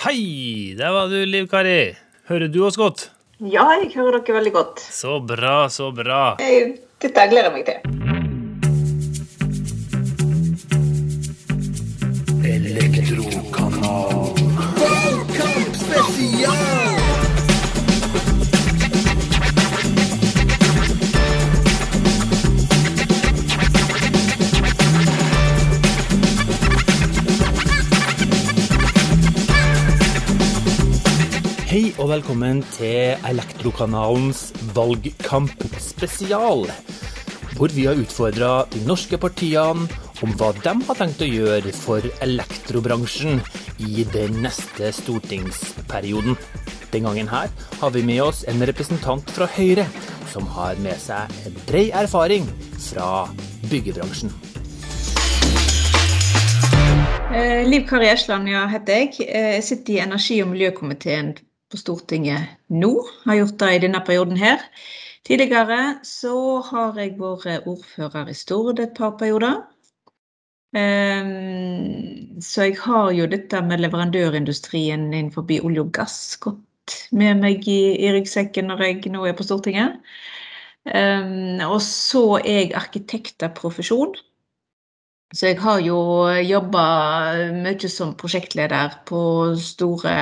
Hei, der var du, Liv Kari. Hører du oss godt? Ja, jeg hører dere veldig godt. Så bra, så bra. Jeg, dette gleder jeg meg til. Elektrokanal. Valgkamp spesial! Og velkommen til Elektrokanalens valgkampspesial. Hvor vi har utfordra de norske partiene om hva de har tenkt å gjøre for elektrobransjen i den neste stortingsperioden. Den gangen her har vi med oss en representant fra Høyre, som har med seg en bred erfaring fra byggebransjen. Eh, Liv Kari Esland ja, heter jeg. Eh, Jeg sitter i energi- og miljøkomiteen på Stortinget nå. Har gjort det i denne perioden her. Tidligere så har jeg vært ordfører i Stord et par perioder. Eh, Så jeg har jo dette med leverandørindustrien innenfor olje og gass gått med meg i, i ryggsekken når jeg nå er på Stortinget. Eh, Og så er jeg arkitekt av profesjon. Så jeg har jo jobba mye som prosjektleder på store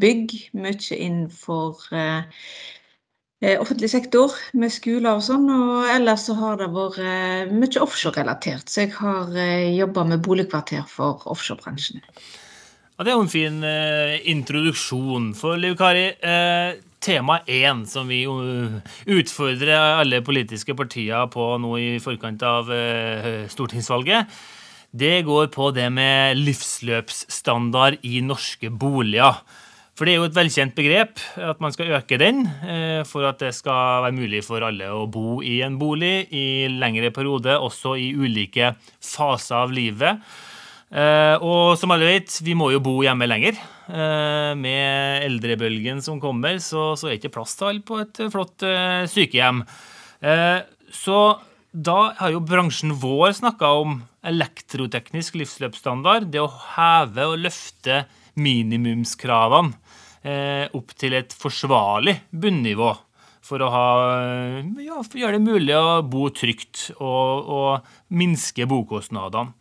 bygg. Mye innenfor eh, offentlig sektor med skoler og sånn. Og ellers så har det vært eh, mye offshore-relatert. Så jeg har eh, jobba med boligkvarter for offshorebransjen. Ja, det er jo en fin eh, introduksjon for Liv Kari. Eh, tema én som vi uh, utfordrer alle politiske partier på nå i forkant av eh, stortingsvalget, det går på det med livsløpsstandard i norske boliger. For det er jo et velkjent begrep at man skal øke den eh, for at det skal være mulig for alle å bo i en bolig i lengre periode, også i ulike faser av livet. Eh, og som alle vet, vi må jo bo hjemme lenger. Eh, med eldrebølgen som kommer, så, så er det ikke plass til alle på et flott eh, sykehjem. Eh, så da har jo bransjen vår snakka om elektroteknisk livsløpsstandard. Det å heve og løfte minimumskravene opp til et forsvarlig bunnivå. For å ha, ja, gjøre det mulig å bo trygt og, og minske bokostnadene.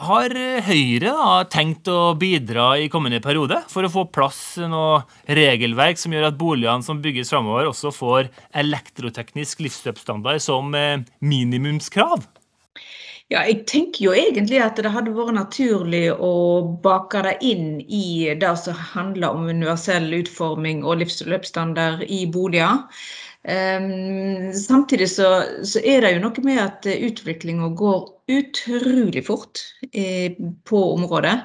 Har Høyre da tenkt å bidra i kommende periode for å få plass noe regelverk som gjør at boligene som bygges framover, også får elektroteknisk livsløpsstandard som eh, minimumskrav? Ja, jeg tenker jo egentlig at det hadde vært naturlig å bake det inn i det som handler om universell utforming og livsløpsstandard i boliger. Um, samtidig så, så, er det jo noe med at utviklinga går utrolig fort på området.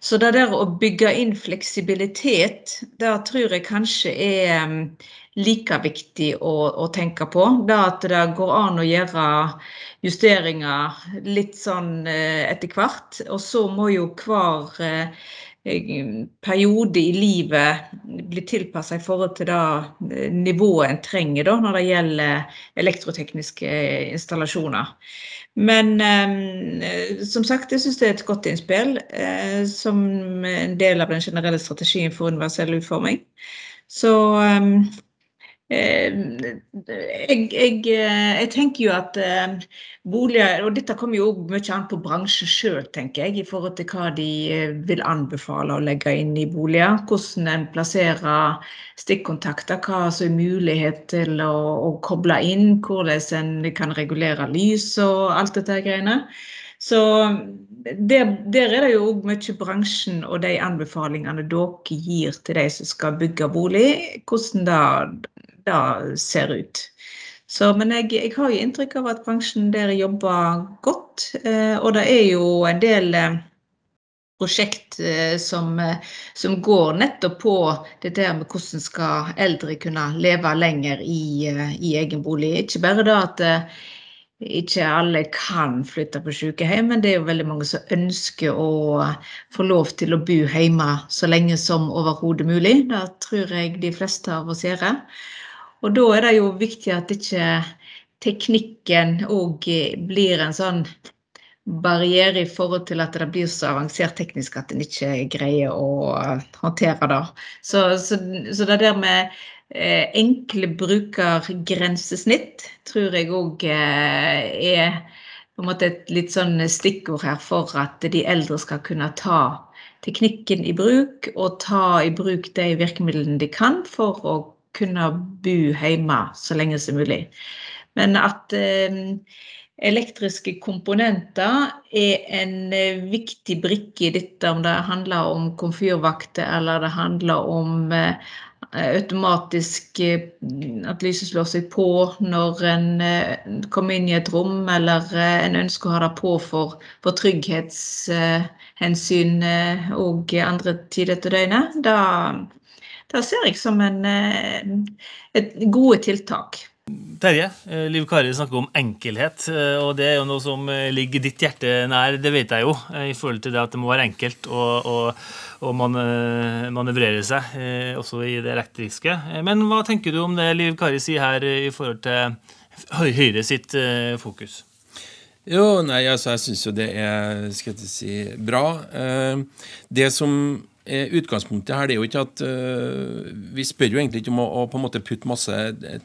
Så det der å bygge inn fleksibilitet, det tror jeg kanskje er like viktig å, å, tenke på. Det at det går an å gjøre justeringer litt sånn eh, etter hvert. Og så må jo hver eh, periode i livet bli tilpassa i forhold til det nivået en trenger da, når det gjelder elektrotekniske installasjoner. Men eh, som sagt, jeg syns det er et godt innspill eh, som en del av den generelle strategien for universell utforming. Så eh, jeg, jeg, jeg, tenker jo at boliger Og dette kommer jo mye an på bransjen sjøl, tenker jeg, i forhold til hva de vil anbefale å legge inn i boliger. Hvordan en plasserer stikkontakter, hva som er mulighet til å, å koble inn. Hvordan en kan regulere lys og alt dette greiene. Så der, der, er det jo mye bransjen og de anbefalingene dere gir til de som skal bygge bolig, hvordan det, det ser ut. Så, men jeg, jeg, har jo inntrykk av at bransjen der jobber godt. Eh, og det er jo en del eh, prosjekt eh, som, som, går nettopp på det der med hvordan skal eldre kunne leve lenger i, i egen bolig. Ikke bare da at ikke alle kan flytte på sykehjem, men det er jo veldig mange som ønsker å få lov til å bo hjemme så lenge som overhodet mulig. Det tror jeg de fleste av oss gjør. Og da er det jo viktig at ikke teknikken òg blir en sånn barriere i forhold til at det blir så avansert teknisk at en ikke greier å håndtere det. Så, så, så det der med eh, enkle brukergrensesnitt tror jeg òg eh, er på en måte et litt sånn stikkord her for at de eldre skal kunne ta teknikken i bruk, og ta i bruk de virkemidlene de kan for å kunne bo hjemme så lenge som mulig. Men at eh, elektriske komponenter er en eh, viktig brikke i dette, om det handler om komfyrvakter eller det handler om eh, automatisk at lyset slår seg på når en kommer inn i et rom, eller en ønsker å ha det på for, for trygghetshensyn og andre tider til døgnet. Da, da ser jeg som en, et gode tiltak. Terje, eh, Liv Kari snakker om enkelhet, eh, og det er jo noe som eh, ligger ditt hjerte nær, det vet jeg jo, i forhold til det at det må være enkelt å manøvrere seg, også i det elektriske. Men hva tenker du om det Liv Kari sier her i forhold til Høyre sitt fokus? Jo, nei, altså, jeg syns jo det er skal jeg si, bra. Det som Eh, utgangspunktet her det er jo ikke at uh, Vi spør jo egentlig ikke om å, på en måte putte masse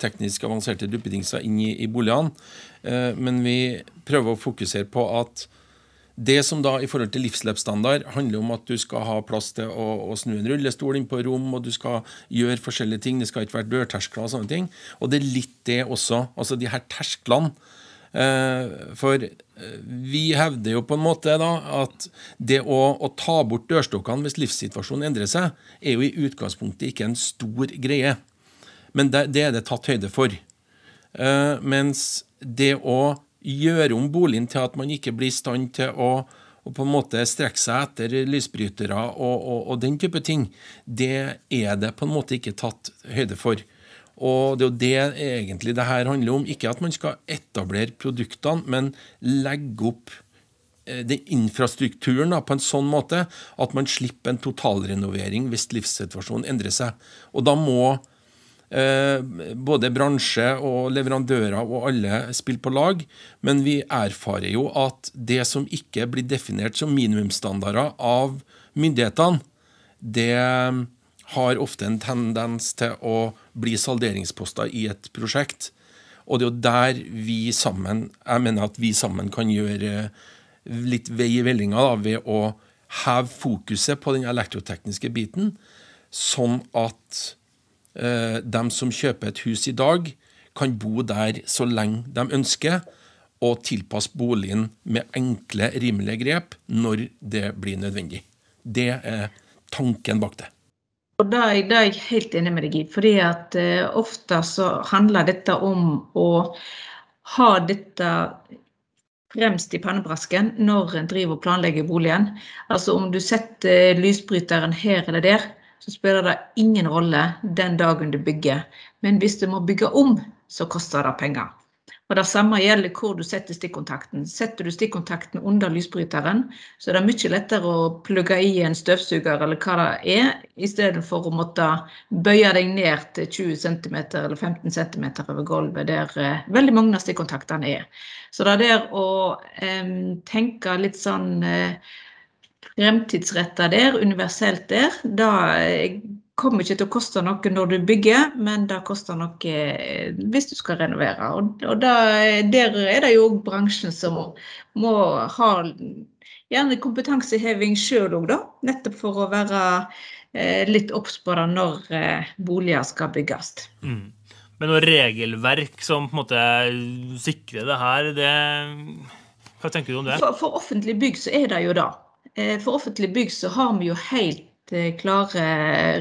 teknisk avanserte duppedingser inn i, i boligene, uh, men vi prøver å fokusere på at det som da i forhold til livsløpsstandard handler om at du skal ha plass til å, å snu en rullestol inn på rom, og du skal gjøre forskjellige ting. Det skal ikke være dørterskler og sånne ting. Og det er litt det også. Altså de her tersklene Eh, for eh, vi hevder jo på en måte da at det å, å ta bort dørstokkene hvis livssituasjonen endrer seg, er jo i utgangspunktet ikke en stor greie. Men det, det er det tatt høyde for. Uh, mens det å gjøre om boligen til at man ikke blir i stand til å, og på en måte strekke seg etter lysbrytere og, og, og, den type ting, det er det på en måte ikke tatt høyde for. Og det er jo det egentlig det her handler om. Ikke at man skal etablere produktene, men legge opp eh, den infrastrukturen da, på en sånn måte at man slipper en totalrenovering hvis livssituasjonen endrer seg. Og da må eh, både bransje og leverandører og alle spille på lag. Men vi erfarer jo at det som ikke blir definert som minimumsstandarder av myndighetene, det har ofte en tendens til å bli salderingsposter i et prosjekt. Og det er jo der vi sammen jeg mener at vi sammen kan gjøre litt vei i vellinga da, ved å heve fokuset på den elektrotekniske biten, sånn at eh, dem som kjøper et hus i dag, kan bo der så lenge de ønsker, og tilpasse boligen med enkle, rimelige grep når det blir nødvendig. Det er tanken bak det. Og det, er jeg helt enig med deg i. fordi at uh, ofte så handler dette om å ha dette fremst i pannebrasken når en driver og planlegger boligen. Altså om du setter lysbryteren her eller der, så spiller det ingen rolle den dagen du bygger. Men hvis du må bygge om, så koster det penger. Og Det samme gjelder hvor du setter stikkontakten. Setter du stikkontakten under lysbryteren, så er det mye lettere å plugge i en støvsuger eller hva det er, i stedet for å måtte bøye deg ned til 20 cm eller 15 cm over gulvet, der uh, veldig mange av stikkontaktene er. Så det er der å eh, tenke litt sånn eh, fremtidsretta der, universelt der, da kommer ikke til å koste noe når du bygger, men det koster noe eh, hvis du skal renovere. Og, og da, Der er det jo bransjen som må ha gjerne kompetanseheving sjøl òg, da. Nettopp for å være eh, litt obs på det når eh, boliger skal bygges. Mm. Men noe regelverk som på en måte sikrer det her, det Hva tenker du om det? For, for offentlig bygg så er det jo det. Eh, for offentlig bygg så har vi jo helt Eh, klare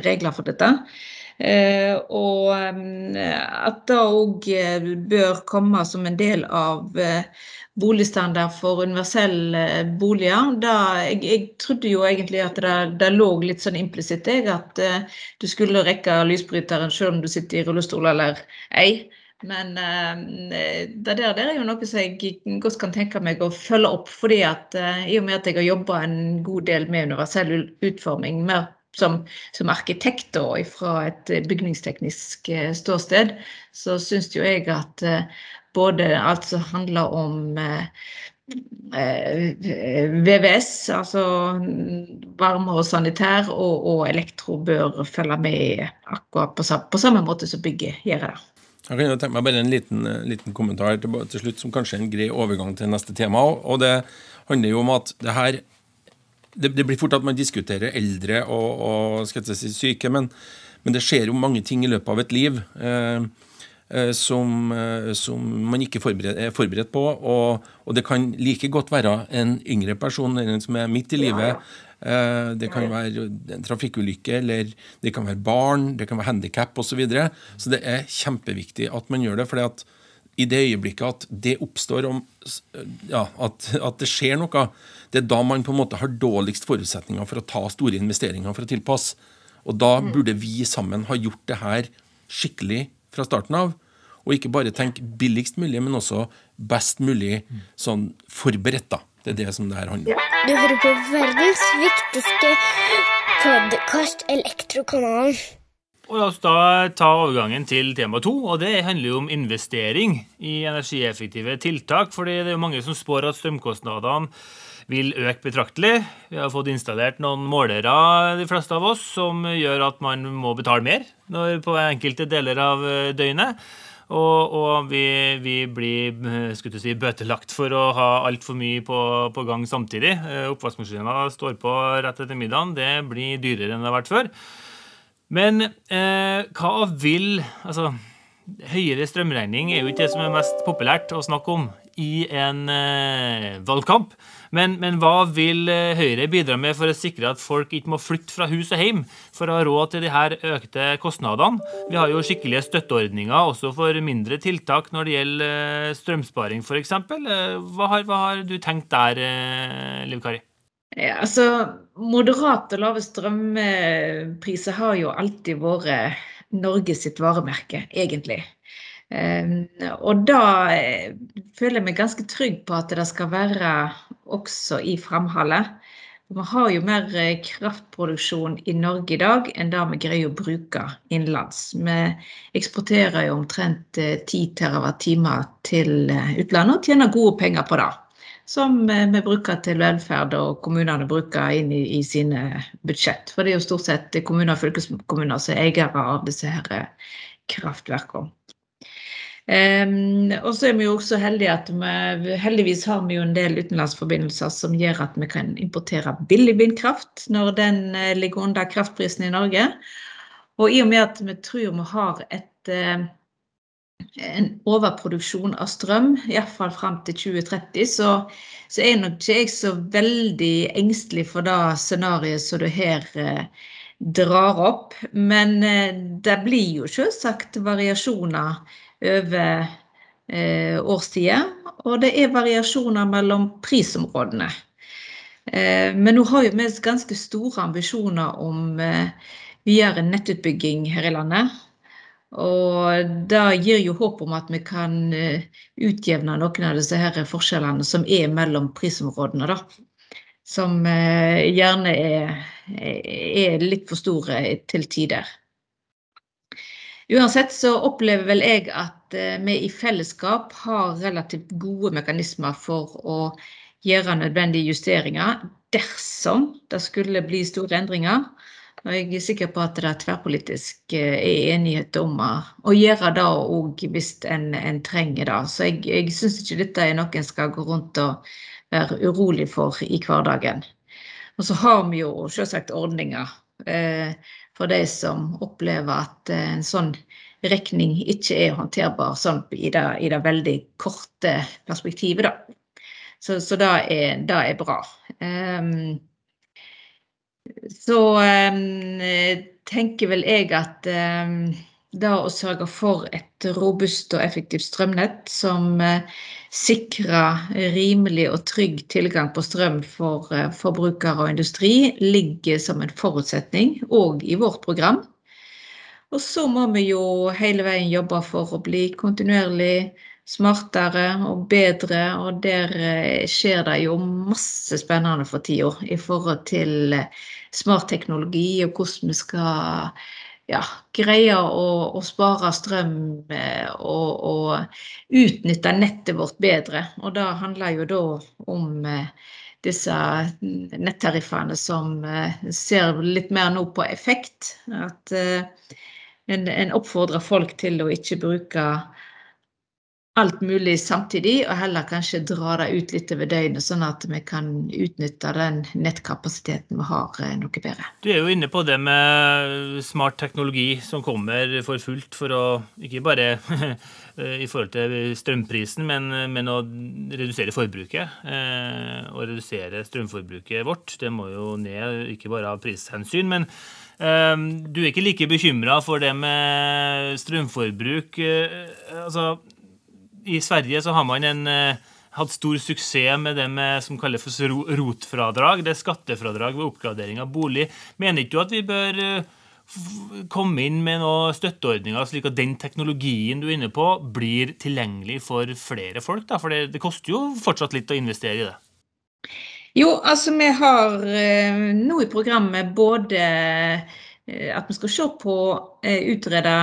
regler for dette. Eh, og eh, at det òg bør komme som en del av boligstandard for universelle boliger. Da, jeg, jeg, trodde jo egentlig at det, det lå litt sånn implisitt at du skulle rekke lysbryteren selv om du sitter i rullestol eller ei. Men uh, det der det er jo noe som jeg godt kan tenke meg å følge opp. fordi at uh, I og med at jeg har jobba en god del med universell utforming, mer som, som arkitekt og fra et bygningsteknisk uh, ståsted, så syns jo jeg at både alt som handler om eh, VVS, altså varme og sanitær, og, og elektro bør følge med akkurat på, på samme måte som bygget gjør det. Jeg kan jo tenke meg bare en liten, eh, liten kommentar til, til slutt, som kanskje er en grei overgang til neste tema. Og det handler jo om at det her Det, det blir fort at man diskuterer eldre og, og skal jeg si, syke, men, men det skjer jo mange ting i løpet av et liv. Eh, eh, som, eh, som man ikke forbered, er forberedt på. Og, og det kan like godt være en yngre person en som er midt i livet. Eh, Det kan være en trafikkulykke, eller det kan være barn, det kan være handikap osv. Så, videre. så det er kjempeviktig at man gjør det. fordi at i det øyeblikket at det oppstår om, ja, at, at det skjer noe, det er da man på en måte har dårligst forutsetninger for å ta store investeringer for å tilpasse. Og da burde vi sammen ha gjort det her skikkelig fra starten av. Og ikke bare tenke billigst mulig, men også best mulig sånn forberedt. da. Det er det som det her handler om. Du hører på verdens viktigste podkast, Elektrokanalen. Og La oss da ta overgangen til tema to, og det handler jo om investering i energieffektive tiltak. fordi det er jo mange som spår at strømkostnadene vil øke betraktelig. Vi har fått installert noen målere, de fleste av oss, som gjør at man må betale mer når, på enkelte deler av eh, døgnet. Og, og vi, vi blir eh, skulle si, bøtelagt for å ha altfor mye på, på gang samtidig. Eh, Oppvaskmaskina står på rett etter middagen. Det blir dyrere enn det har vært før. Men eh, hva vil Altså, høyere strømregning er jo ikke det som er mest populært å snakke om i en eh, valgkamp. Men, men hva vil eh, Høyre bidra med for å sikre at folk ikke må flytte fra hus og hjem for å ha råd til de her økte kostnadene? Vi har jo skikkelige støtteordninger også for mindre tiltak når det gjelder eh, strømsparing f.eks. Hva, har- hva har du tenkt der, eh, Liv Kari? Ja, altså, moderate og lave strømpriser har jo alltid vært Norge sitt varemerke, egentlig. Um, og da eh, føler jeg meg ganske trygg på at det skal være også i framhallet. Vi har jo mer eh, kraftproduksjon i Norge i dag enn det vi greier å bruke innenlands. Vi eksporterer jo omtrent eh, 10 TWh til eh, utlandet og tjener gode penger på det som eh, vi bruker til velferd og kommunene bruker inn i, i sine budsjett. For det er jo stort sett kommuner og fylkeskommuner som er eiere av disse her eh, kraftverkene. Em, og så er vi jo også heldige at vi, heldigvis har vi jo en del utenlandsforbindelser som gjør at vi kan importere billig vindkraft når den eh, ligger under kraftprisen i Norge. Og i og med at vi tror vi har et eh, en overproduksjon av strøm, iallfall fram til 2030, så, så er nok ikke jeg så veldig engstelig for det scenarioet som du her eh, drar opp. Men det blir jo selvsagt variasjoner over eh, årstider. Og det er variasjoner mellom prisområdene. Eh, men nå har jo vi ganske store ambisjoner om eh, videre nettutbygging her i landet. Og det gir jo håp om at vi kan eh, utjevne noen av disse her forskjellene som er mellom prisområdene, da. Som eh, gjerne er, er litt for store til tider. Uansett så opplever vel jeg at eh, vi i fellesskap har relativt gode mekanismer for å gjøre nødvendige justeringer dersom det skulle bli store endringer. Og jeg er sikker på at det er tverrpolitisk eh, er enighet om å, gjøre det òg hvis en, en trenger det. Så jeg, jeg syns ikke dette er noe en skal gå rundt og være urolig for i hverdagen. Og så har vi jo selvsagt ordninger eh, for de som opplever at eh, en sånn regning ikke er håndterbar sånn i, det, i det veldig korte perspektivet. Da. Så, så det, er, det er bra. Um, så um, tenker vel jeg at um, det å sørge for et robust og effektivt strømnett som uh, sikrer rimelig og trygg tilgang på strøm for uh, forbrukere og industri, ligger som en forutsetning òg i vårt program. Og så må vi jo hele veien jobbe for å bli kontinuerlig smartere og bedre, og der eh, skjer det jo masse spennende for tida i forhold til eh, smart teknologi og hvordan vi skal ja, greier å, å spare strøm eh, og, og utnytte nettet vårt bedre. Og det handler jo da om eh, disse nettariffene som eh, ser litt mer nå på effekt. At en, en oppfordrer folk til å ikke bruke alt mulig samtidig, og heller kanskje dra det ut litt over døgnet, sånn at vi kan utnytte den nettkapasiteten vi har eh, noe bedre. Du er jo inne på det med smart teknologi som kommer for fullt for å ikke bare i forhold til strømprisen, men, men å redusere forbruket. Eh, og redusere strømforbruket vårt. Det må jo ned, ikke bare av prishensyn, men eh, du er ikke like bekymra for det med strømforbruk. Altså i Sverige så har man en, eh, hatt stor suksess med det med, som kalles for rotfradrag. Det er skattefradrag ved oppgradering av bolig. Mener ikke du at vi bør eh, komme inn med noen støtteordninger, slik at den teknologien du er inne på, blir tilgjengelig for flere folk? Da? For det, det koster jo fortsatt litt å investere i det. Jo, altså vi har eh, nå i programmet både at vi skal se på å utrede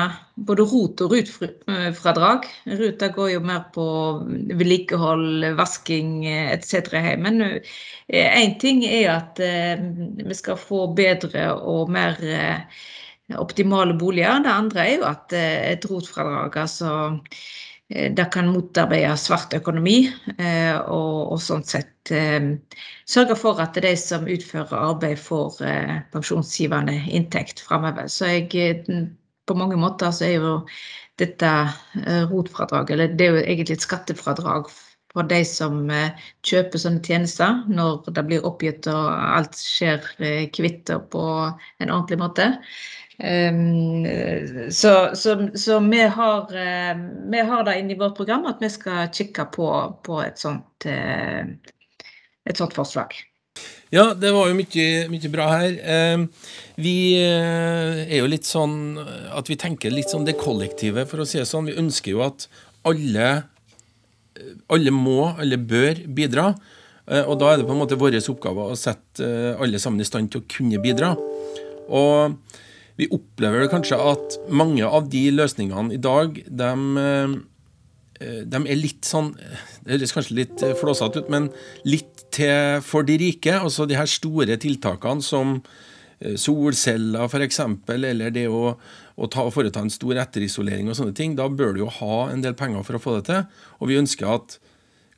både ROT- og RUT-fradrag. RUT går jo mer på vedlikehold, vasking etc. Men én ting er at eh, vi skal få bedre og mer optimale boliger. Det andre er jo at et ROT-fradrag, altså Eh, det kan motarbeide svart økonomi, eh, og, og sånn sett eh, sørge for at de som utfører arbeid, får pensjonsgivende inntekt framover. Så jeg, på mange måter så er jo dette rotfradraget, eller det er jo egentlig et skattefradrag for de som kjøper sånne tjenester, når det blir oppgitt og alt skjer kvitt og på en ordentlig måte. Um, så, så, så vi, har, uh, vi har det inne vårt program at vi skal kikke på, på et, sånt, uh, et sånt forslag. Ja, det var jo mye, mye bra her. Uh, vi eh, er jo litt sånn at vi tenker litt sånn det kollektive, for å si det sånn. Vi ønsker jo at alle, alle må, alle bør bidra. Og da er det på en måte vår oppgave å sette alle sammen i stand til å kunne bidra. Og vi opplever kanskje at mange av de løsningene i dag, de, eh, de er litt sånn Det høres kanskje litt eh, flåsete ut, men litt til for de rike. Altså de her store tiltakene som eh, solceller f.eks., eller det å, å ta, foreta en stor etterisolering og sånne ting. Da bør du jo ha en del penger for å få det til. Og vi ønsker at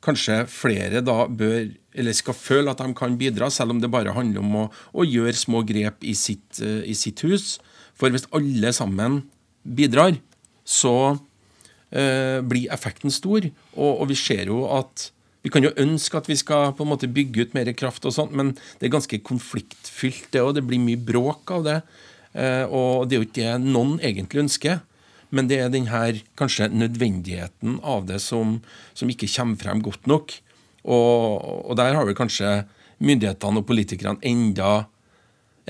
kanskje flere da bør, eller skal føle at de kan bidra, selv om det bare handler om å, å gjøre små grep i sitt, i sitt hus. For hvis alle sammen bidrar, så uh, blir effekten stor. Og, og, vi ser jo at Vi kan jo ønske at vi skal på en måte bygge ut mer kraft, og sånt, men det er ganske konfliktfylt, det òg. Det blir mye bråk av det. Uh, og det er jo ikke det noen egentlig ønsker. Men det er denne kanskje nødvendigheten av det som, som ikke kommer frem godt nok. Og, og der har vel kanskje myndighetene og politikerne enda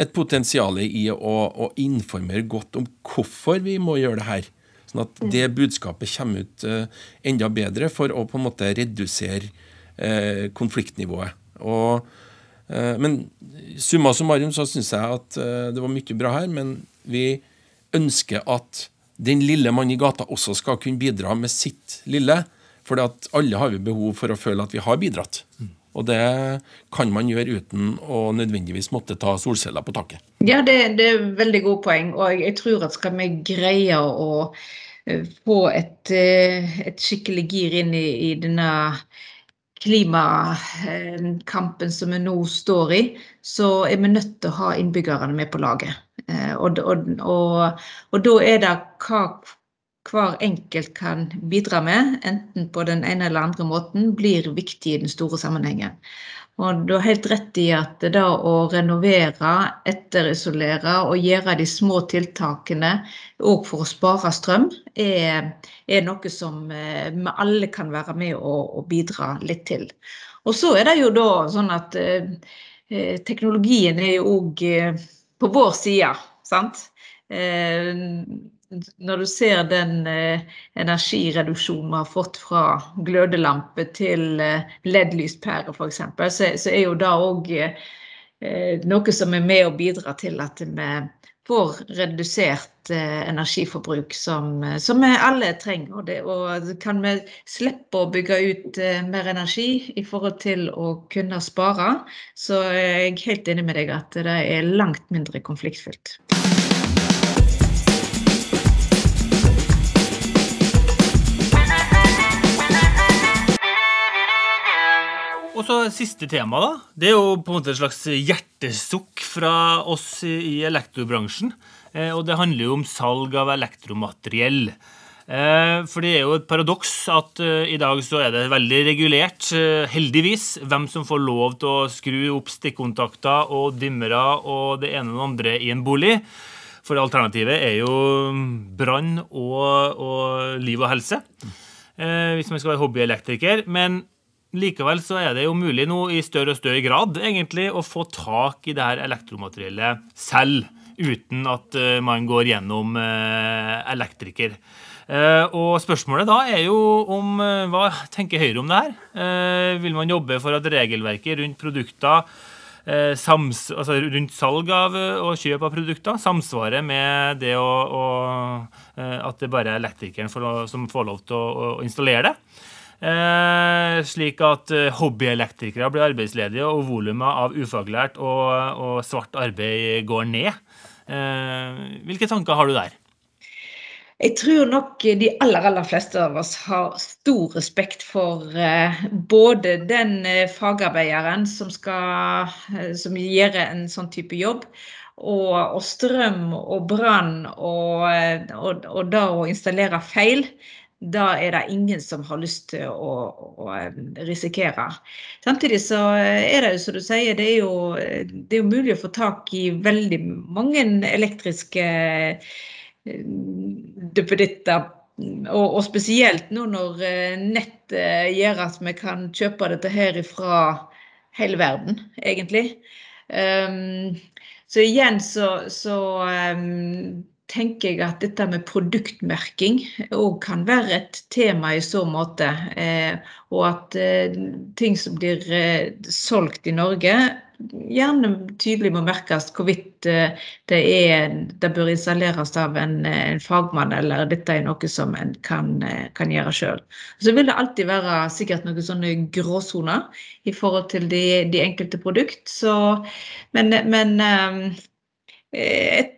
et potensial i å, å, informere godt om hvorfor vi må gjøre det her. Sånn at det budskapet kommer ut uh, enda bedre for å på en måte redusere uh, konfliktnivået. Og, uh, men summa summarum så syns jeg at det var mye bra her. Men vi ønsker at den lille mann i gata også skal kunne bidra med sitt lille. For alle har vi behov for å føle at vi har bidratt. Og det kan man gjøre uten å nødvendigvis måtte ta solceller på taket. Ja, det, det er veldig gode poeng. Og jeg, tror at skal vi greie å eh, få et, eh, et skikkelig gir inn i, i denne klimakampen som vi nå står i, så er vi nødt til å ha innbyggerne med på laget. Eh, og, og, og, og da er det hva hver enkelt kan bidra med, enten på den ene eller andre måten, blir viktig i den store sammenhengen. Og du har helt rett i at det da å renovere, etterisolere og gjøre de små tiltakene òg for å spare strøm, er, er noe som eh, vi alle kan være med og, og, bidra litt til. Og så er det jo da sånn at eh, eh teknologien er jo òg eh, på vår side, sant. Eh, når du ser den eh, energireduksjonen vi har fått fra glødelampe til eh, LED-lyspære f.eks., så, så er jo det òg eh, noe som er med å bidra til at vi får redusert eh, energiforbruk, som, eh, som vi alle trenger. Og, det, og kan vi slippe å bygge ut eh, mer energi i forhold til å kunne spare, så er jeg helt enig med deg at det er langt mindre konfliktfylt. Og så siste tema, da. Det er jo på en måte et slags hjertesukk fra oss i elektrobransjen. Eh, og det handler jo om salg av elektromateriell. Eh, for det er jo et paradoks at eh, i dag så er det veldig regulert, heldigvis, hvem som får lov til å skru opp stikkontakter og dimmere og det ene og det andre i en bolig. For alternativet er jo brann og, og liv og helse. Hvis man skal være hobbyelektriker. Men Likevel så er det jo mulig nå i større og større grad egentlig å få tak i det her elektromateriellet selv, uten at eh, man går gjennom eh, elektriker. Eh, og spørsmålet da er jo om Hva tenker Høyre om det her? Vil man jobbe for at regelverket rundt produkter sams, altså rundt salg av og kjøp av produkter samsvarer med det å, å, at det bare er elektrikeren som får lov til å, å installere det? Eh, slik at eh, hobbyelektrikere blir arbeidsledige, og volumet av ufaglært og, og svart arbeid går ned. Eh, hvilke tanker har du der? Jeg tror nok de aller, aller fleste av oss har stor respekt for både den fagarbeideren som skal som gjør en sånn type jobb, og, og strøm og brann og, og, og det å installere feil. Da er det ingen som har lyst til å, å eh, risikere. Samtidig så er det jo som du sier, det er jo, det er jo mulig å få tak i veldig mange elektriske eh, duppeditter. Og, og spesielt nå når eh, nettet gjør at vi kan kjøpe dette her fra hele verden, egentlig. Um, så igjen så, så um, tenker jeg at dette med produktmerking òg kan være et tema i så måte. Eh, og at eh, ting som blir eh, solgt i Norge, gjerne tydelig må merkes hvorvidt det, er, det bør installeres av en, en, fagmann, eller dette er noe som en kan, kan gjøre sjøl. Så vil det alltid være sikkert noen sånne gråsoner i forhold til de, de enkelte produkt. Så, men, men et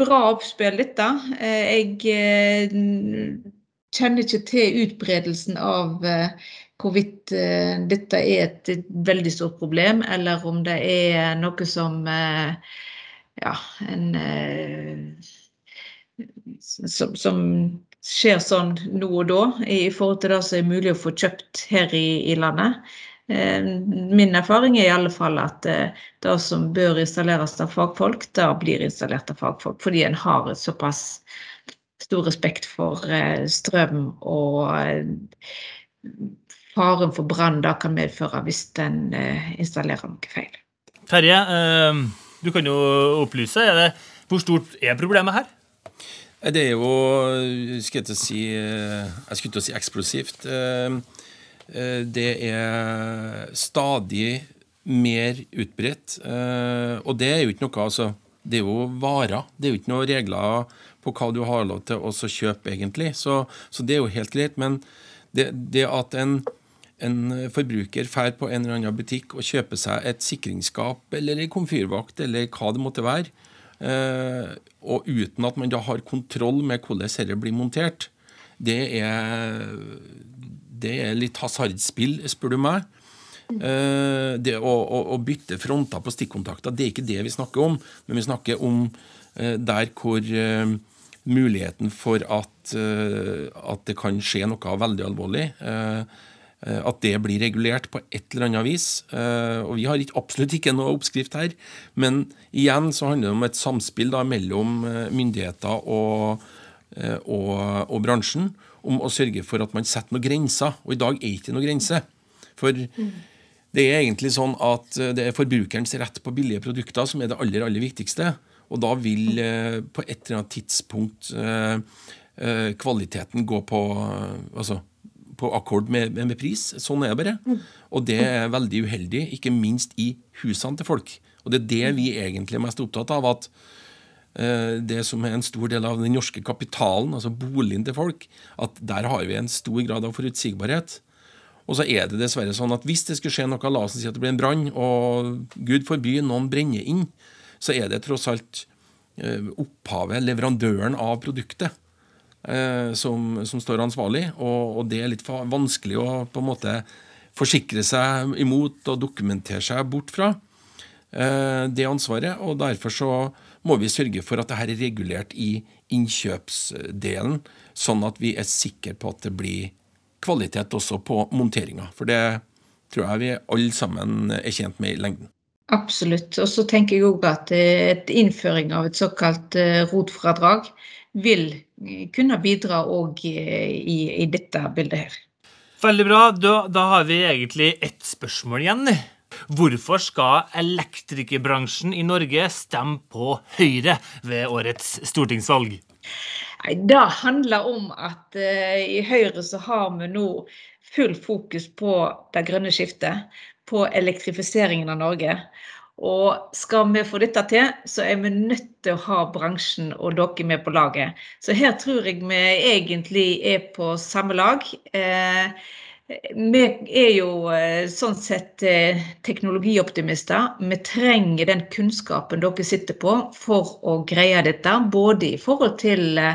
bra oppspill, dette. Jeg kjenner ikke til utbredelsen av hvorvidt dette er et, veldig stort problem, eller om det er noe som ja, en som, som, skjer sånn nå og da, i forhold til det som er mulig å få kjøpt her i, i landet. Eh, min erfaring er i alle fall at eh, det som bør installeres av fagfolk, det blir installert av fagfolk. Fordi en har såpass stor respekt for eh, strøm og faren for brann det kan medføre hvis en installerer noe feil. Terje, du kan jo opplyse. Er det, hvor stort er problemet her? Det er jo skal jeg, si, jeg skulle til å si eksplosivt. Eh, det er stadig mer utbredt. Eh, og det er jo ikke noe altså, Det er jo varer. Det er jo ikke noen regler på hva du har lov til å kjøpe, egentlig. Så, så, det er jo helt greit. Men det, det at en, en forbruker drar på en eller annen butikk og kjøper seg et sikringsskap eller en komfyrvakt eller hva det måtte være, eh, og uten at man da har kontroll med hvordan dette blir montert, det er det er litt hasardspill, spør du meg. Uh, det å, å, å, bytte fronter på stikkontakter, det er ikke det vi snakker om. Men vi snakker om uh, der hvor uh, muligheten for at, at, det kan skje noe veldig alvorlig, at det blir regulert på et eller annet vis. og Vi har absolutt ikke noe oppskrift her, men igjen så handler det om et samspill da, mellom myndigheter og, og, og bransjen om å sørge for at man setter noen grenser. Og i dag er det ikke noen grense. For det er egentlig sånn at eh, det er forbrukerens rett på billige produkter som er det aller, aller viktigste. Og da vil eh, på et eller annet tidspunkt eh, kvaliteten gå på altså, på akkord med, med, pris. Sånn er det bare. Og det er veldig uheldig, ikke minst i husene til folk. Og det er det vi egentlig er mest opptatt av. at det som er en stor del av den norske kapitalen, altså boligen til folk, at der har vi en stor grad av forutsigbarhet. Og så er det dessverre sånn at hvis det skulle skje noe, la oss si at det blir en brann, og Gud forby noen brenner inn, så er det tross alt eh, opphavet, leverandøren av produktet, eh, som, som står ansvarlig. Og, og det er litt vanskelig å på en måte forsikre seg imot og dokumentere seg bort fra eh, det ansvaret. Og derfor så må vi sørge for at dette er regulert i innkjøpsdelen, sånn at vi er sikre på at det blir kvalitet også på monteringa. For det tror jeg vi alle sammen er tjent med i lengden. Absolutt. Og så tenker jeg òg at eh, et innføring av et såkalt eh, rotfradrag vil eh, kunne bidra òg i, i dette bildet her. Veldig bra. Da, da har vi egentlig ett spørsmål igjen. Hvorfor skal elektrikerbransjen i Norge stemme på Høyre ved årets stortingsvalg? Nei, Det handler om at eh, i Høyre så har vi nå full fokus på det grønne skiftet, på elektrifiseringen av Norge. Og skal vi få dette til, så er vi nødt til å ha bransjen og dere med på laget. Så her tror jeg vi egentlig er på samme lag. Eh, vi er jo eh, sånn sett eh, teknologioptimister. Vi trenger den kunnskapen dere sitter på for å greie dette. Både i forhold til eh,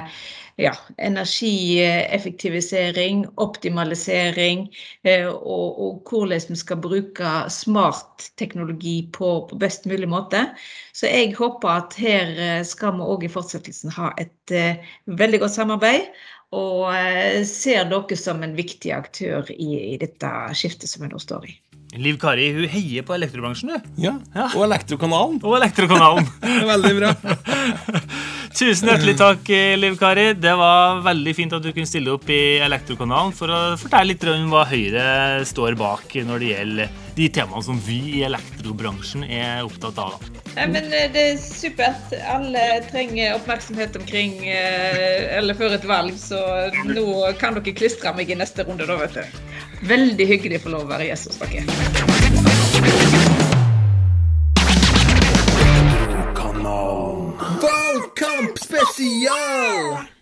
ja, energieffektivisering, optimalisering og, og hvordan vi skal bruke smart teknologi på, på best mulig måte. Så jeg håper at her skal vi òg i fortsettelsen ha et veldig godt samarbeid. Og eh, ser dere som en viktig aktør i, i dette skiftet som vi nå står i. Liv Kari hun heier på elektrobransjen, du. Ja, Og Elektrokanalen. Og Elektrokanalen. Veldig bra. Tusen hjertelig takk, Liv Kari. Det var veldig fint at du kunne stille opp i Elektrokanalen for å fortelle litt om hva Høyre står bak når det gjelder de temaene som vi i elektrobransjen er opptatt av. Nei, men eh, Det er supert. Alle trenger oppmerksomhet omkring eh, eller før et valg, så nå kan dere klistre meg i neste runde, da, vet du. Veldig hyggelig å få lov å være gjest hos dere. Valgkamp spesial!